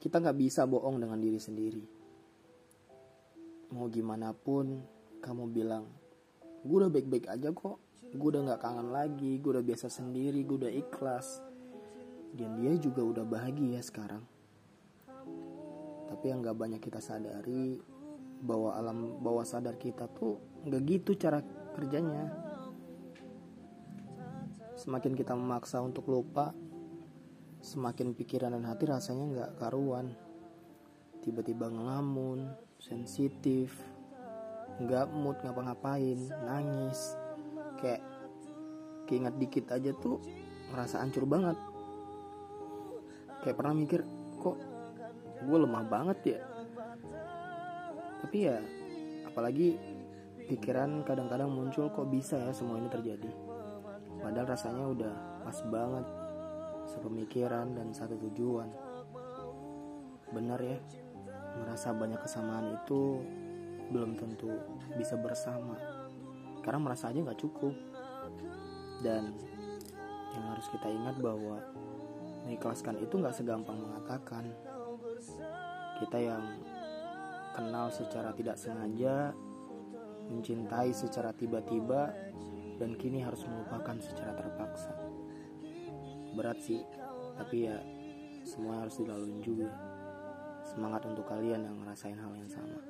kita nggak bisa bohong dengan diri sendiri. Mau gimana pun kamu bilang gue udah baik-baik aja kok. Gue udah nggak kangen lagi. Gue udah biasa sendiri. Gue udah ikhlas. Dan dia juga udah bahagia sekarang. Tapi yang nggak banyak kita sadari bahwa alam bawah sadar kita tuh nggak gitu cara kerjanya. Semakin kita memaksa untuk lupa semakin pikiran dan hati rasanya nggak karuan. Tiba-tiba ngelamun sensitif nggak mood ngapa-ngapain nangis. Kayak keinget dikit aja tuh ngerasa hancur banget. Kayak pernah mikir kok gue lemah banget ya? Tapi ya apalagi pikiran kadang-kadang muncul kok bisa ya semua ini terjadi? Padahal rasanya udah pas banget sepemikiran dan satu tujuan. Benar ya merasa banyak kesamaan itu belum tentu bisa bersama. Karena merasa aja nggak cukup. Dan yang harus kita ingat bahwa mengikhlaskan itu nggak segampang mengatakan. Kita yang kenal secara tidak sengaja mencintai secara tiba-tiba dan kini harus melupakan secara terpaksa berat sih. Tapi ya semua harus dilalui juga. Semangat untuk kalian yang ngerasain hal yang sama